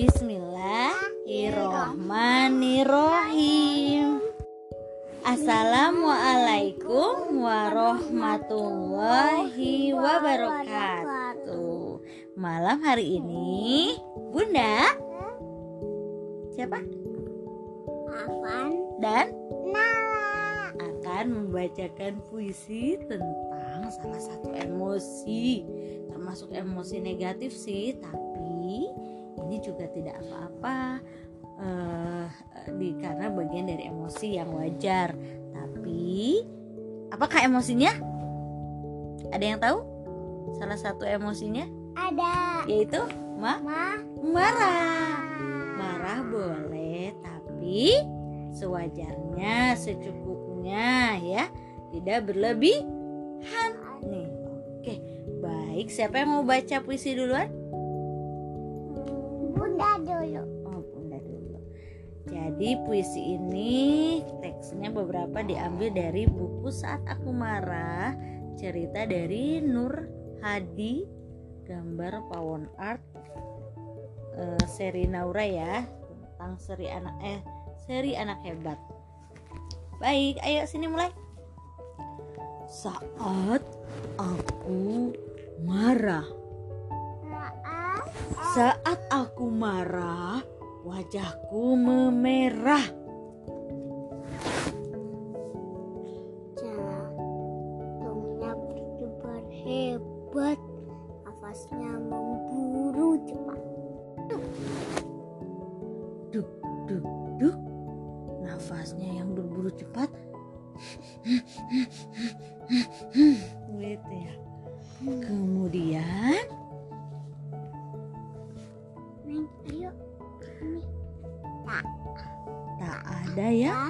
Bismillahirrohmanirrohim. Assalamualaikum warahmatullahi wabarakatuh. Malam hari ini Bunda? Siapa? Afan. Dan? Nala. Akan membacakan puisi tentang salah satu emosi. Termasuk emosi negatif sih tapi ini juga tidak apa-apa eh di karena bagian dari emosi yang wajar. Tapi apakah emosinya? Ada yang tahu? Salah satu emosinya? Ada. Yaitu ma Ma marah. marah. Boleh tapi sewajarnya secukupnya ya. Tidak berlebihan. Nih oke. Baik siapa yang mau baca puisi duluan Bunda dulu. Oh bunda dulu. Jadi puisi ini teksnya beberapa diambil dari buku saat aku marah cerita dari Nur Hadi gambar pawon art eh, seri Naura ya tentang seri anak eh seri anak hebat. Baik ayo sini mulai. Saat aku marah saat aku marah wajahku memerah. Jantungnya berdebar hebat Nafasnya memburu cepat. Duk duk duk. Nafasnya yang berburu cepat ya. Ya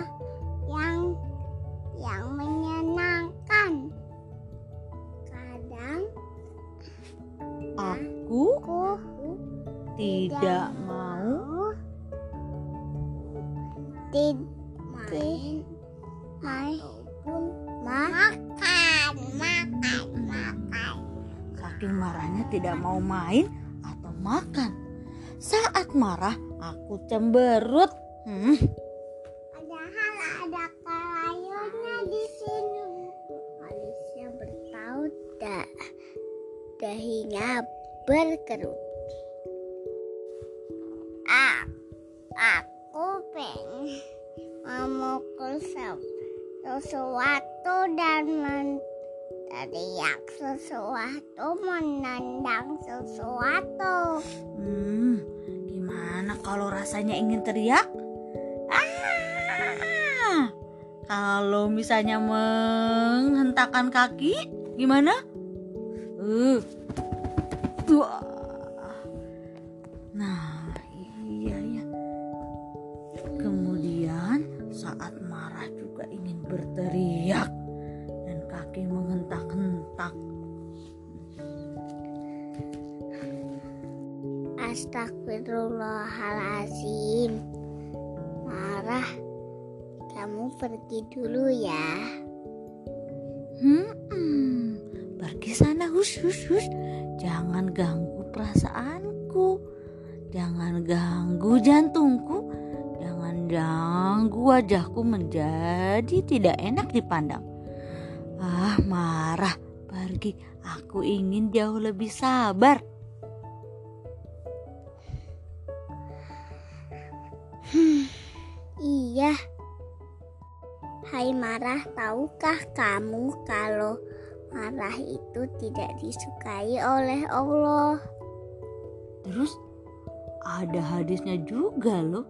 Yang Yang menyenangkan. Kadang aku Aku tidak mau Tid main main makan makan makan. Saking marahnya tidak mau main atau makan. Saat marah aku cemberut. Hmm, dah dahinya berkerut. Ah, aku pengen memukul se- sesuatu dan menteriak sesuatu menendang sesuatu. Hmm, gimana kalau rasanya ingin teriak? Ah, kalau misalnya menghentakkan kaki gimana uh, Wah. nah iya ya kemudian saat marah juga ingin berteriak dan kaki menghentak-hentak Astagfirullahalazim. Marah Kamu pergi dulu ya. Hmm, pergi sana hus hus hus. Jangan ganggu perasaanku. Jangan ganggu jantungku. Jangan ganggu wajahku menjadi tidak enak dipandang. Ah, marah. Pergi. Aku ingin jauh lebih sabar. Iya Hai marah tahukah kamu kalau marah itu tidak disukai oleh Allah Terus ada hadisnya juga loh.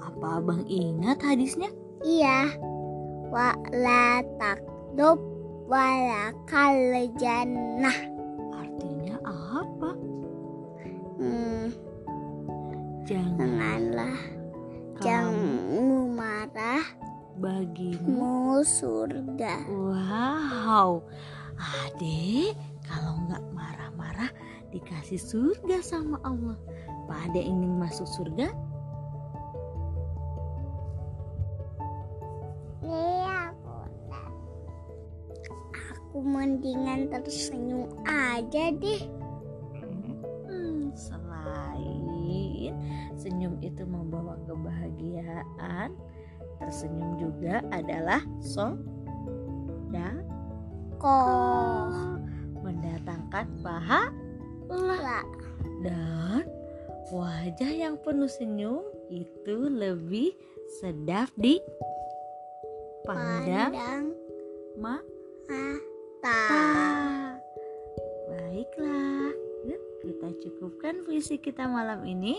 Apa abang ingat hadisnya? Iya Wa la takdub wa la kal jannah Artinya apa? hmm, Jangan Janganlah bagimu mu surga Wow, Ade kalau nggak marah-marah dikasih surga sama Allah. Pak Ade ingin masuk surga? Iya, Bunda. Aku mendingan tersenyum aja deh. Hmm, selain itu membawa kebahagiaan tersenyum juga adalah soda Koh. mendatangkan pahala La. dan wajah yang penuh senyum itu lebih sedap di pandang Pandang. mata. Mata. Baiklah, yuk kita cukupkan puisi kita malam ini.